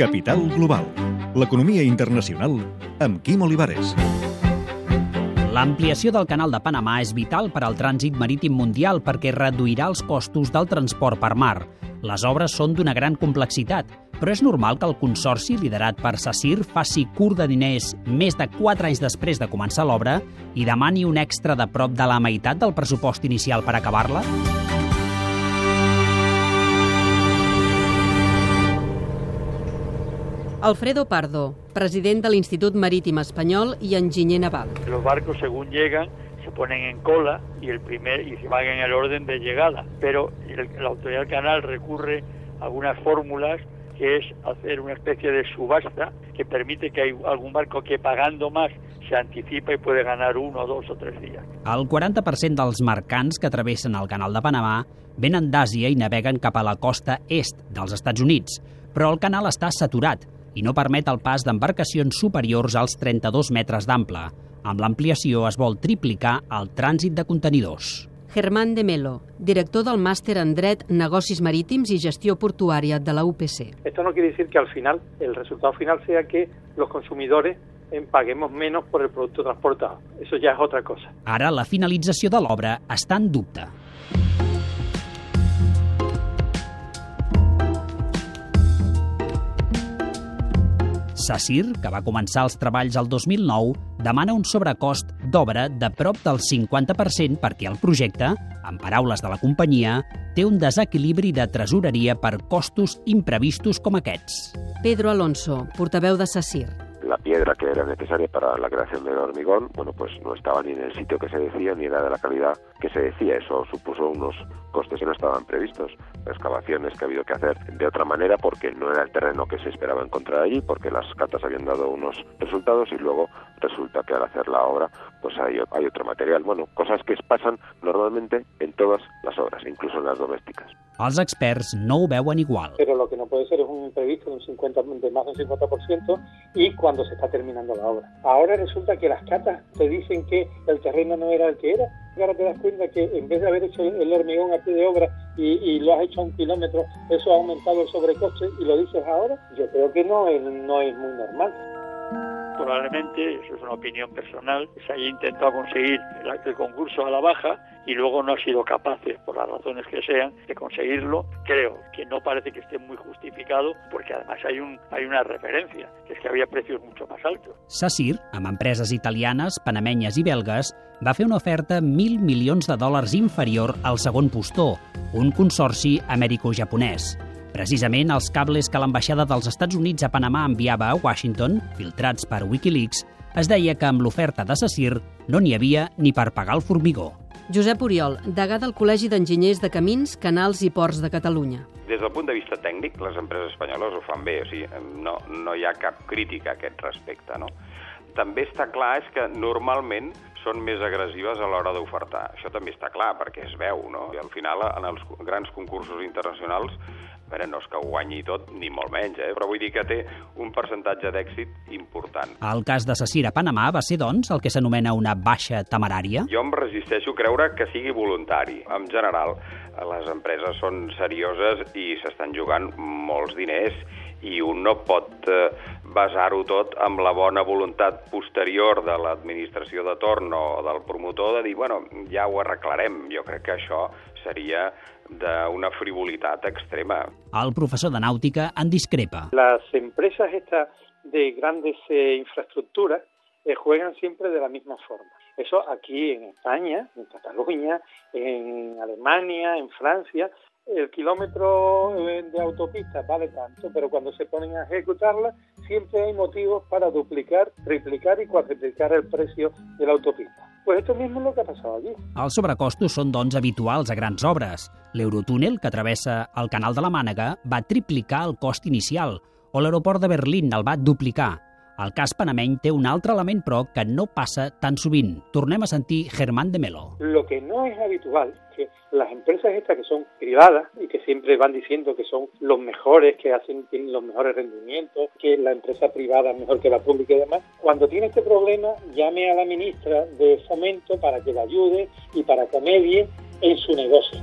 Capital Global. L'economia internacional amb Quim Olivares. L'ampliació del canal de Panamà és vital per al trànsit marítim mundial perquè reduirà els costos del transport per mar. Les obres són d'una gran complexitat, però és normal que el consorci liderat per Sassir faci curt de diners més de 4 anys després de començar l'obra i demani un extra de prop de la meitat del pressupost inicial per acabar-la? Alfredo Pardo, president de l'Institut Marítim Espanyol i enginyer naval. Los barcos, según llegan, se ponen en cola y el primer y se van en el orden de llegada. Pero el, la autoridad del canal recurre a algunas fórmulas que es hacer una especie de subasta que permite que hay algún barco que pagando más se anticipa i puede ganar uno, dos o tres dies. El 40% dels mercants que travessen el canal de Panamà venen d'Àsia i naveguen cap a la costa est dels Estats Units, però el canal està saturat i no permet el pas d'embarcacions superiors als 32 metres d'ample. Amb l'ampliació es vol triplicar el trànsit de contenidors. Germán de Melo, director del màster en Dret, Negocis Marítims i Gestió Portuària de la UPC. Esto no quiere decir que al final, el resultado final sea que los consumidores eh, paguemos menos por el producto transportado. Eso ya es otra cosa. Ara la finalització de l'obra està en dubte. Sassir, que va començar els treballs el 2009, demana un sobrecost d'obra de prop del 50% perquè el projecte, en paraules de la companyia, té un desequilibri de tresoreria per costos imprevistos com aquests. Pedro Alonso, portaveu de Sassir. La piedra que era necesaria para la creación del hormigón, bueno, pues no estaba ni en el sitio que se decía ni era de la calidad que se decía. Eso supuso unos costes que no estaban previstos, excavaciones que ha habido que hacer de otra manera porque no era el terreno que se esperaba encontrar allí, porque las catas habían dado unos resultados y luego resulta que al hacer la obra pues hay, hay otro material. Bueno, cosas que pasan normalmente en todas las obras, incluso en las domésticas. Els experts no ho veuen igual. Pero lo que no puede ser es un imprevisto de, un 50, de más de un 50% y cuando se está terminando la obra. Ahora resulta que las catas te dicen que el terreno no era el que era. Ahora te das cuenta que en vez de haber hecho el hormigón a pie de obra y, y lo has hecho a un kilómetro, eso ha aumentado el sobrecoste y lo dices ahora, yo creo que no es, no es muy normal. Probablemente, eso es una opinión personal, se haya intentado conseguir el, concurso a la baja y luego no ha sido capaces, por las razones que sean, de conseguirlo. Creo que no parece que esté muy justificado porque además hay, un, hay una referencia, que es que había precios mucho más altos. Sassir, amb empreses italianes, panamenyes i belgues, va fer una oferta mil milions de dòlars inferior al segon postó, un consorci amèrico-japonès. Precisament els cables que l'ambaixada dels Estats Units a Panamà enviava a Washington, filtrats per Wikileaks, es deia que amb l'oferta de Sassir no n'hi havia ni per pagar el formigó. Josep Oriol, degà del Col·legi d'Enginyers de Camins, Canals i Ports de Catalunya. Des del punt de vista tècnic, les empreses espanyoles ho fan bé, o sigui, no, no hi ha cap crítica a aquest respecte, no? També està clar és que normalment són més agressives a l'hora d'ofertar. Això també està clar, perquè es veu, no? I al final, en els grans concursos internacionals, veure, no és que ho guanyi tot, ni molt menys, eh? però vull dir que té un percentatge d'èxit important. El cas de Sassir a Panamà va ser, doncs, el que s'anomena una baixa temerària? Jo em resisteixo a creure que sigui voluntari. En general, les empreses són serioses i s'estan jugant molts diners i un no pot eh, basar-ho tot amb la bona voluntat posterior de l'administració de torn o del promotor de dir, bueno, ja ho arreglarem. Jo crec que això seria d'una frivolitat extrema. El professor de nàutica en discrepa. Las empresas estas de grandes eh, infraestructuras eh, juegan siempre de la misma forma. Eso aquí en España, en Cataluña, en Alemania, en Francia, el kilómetro eh, de autopista vale tanto, pero cuando se ponen a ejecutarla siempre hay motivos para duplicar, triplicar y cuadriplicar el precio de la autopista. Pues esto mismo es lo que ha pasado allí. Els sobrecostos són, doncs, habituals a grans obres. L'Eurotúnel, que travessa el canal de la Mànega, va triplicar el cost inicial, o l'aeroport de Berlín el va duplicar. El cas panameny té un altre element, que no passa tan sovint. Tornem a sentir Germán de Melo. Lo que no es habitual que las empresas estas que son privadas y que siempre van diciendo que son los mejores, que hacen tienen los mejores rendimientos, que la empresa privada es mejor que la pública y demás, cuando tiene este problema llame a la ministra de Fomento para que la ayude y para que medie en su negocio.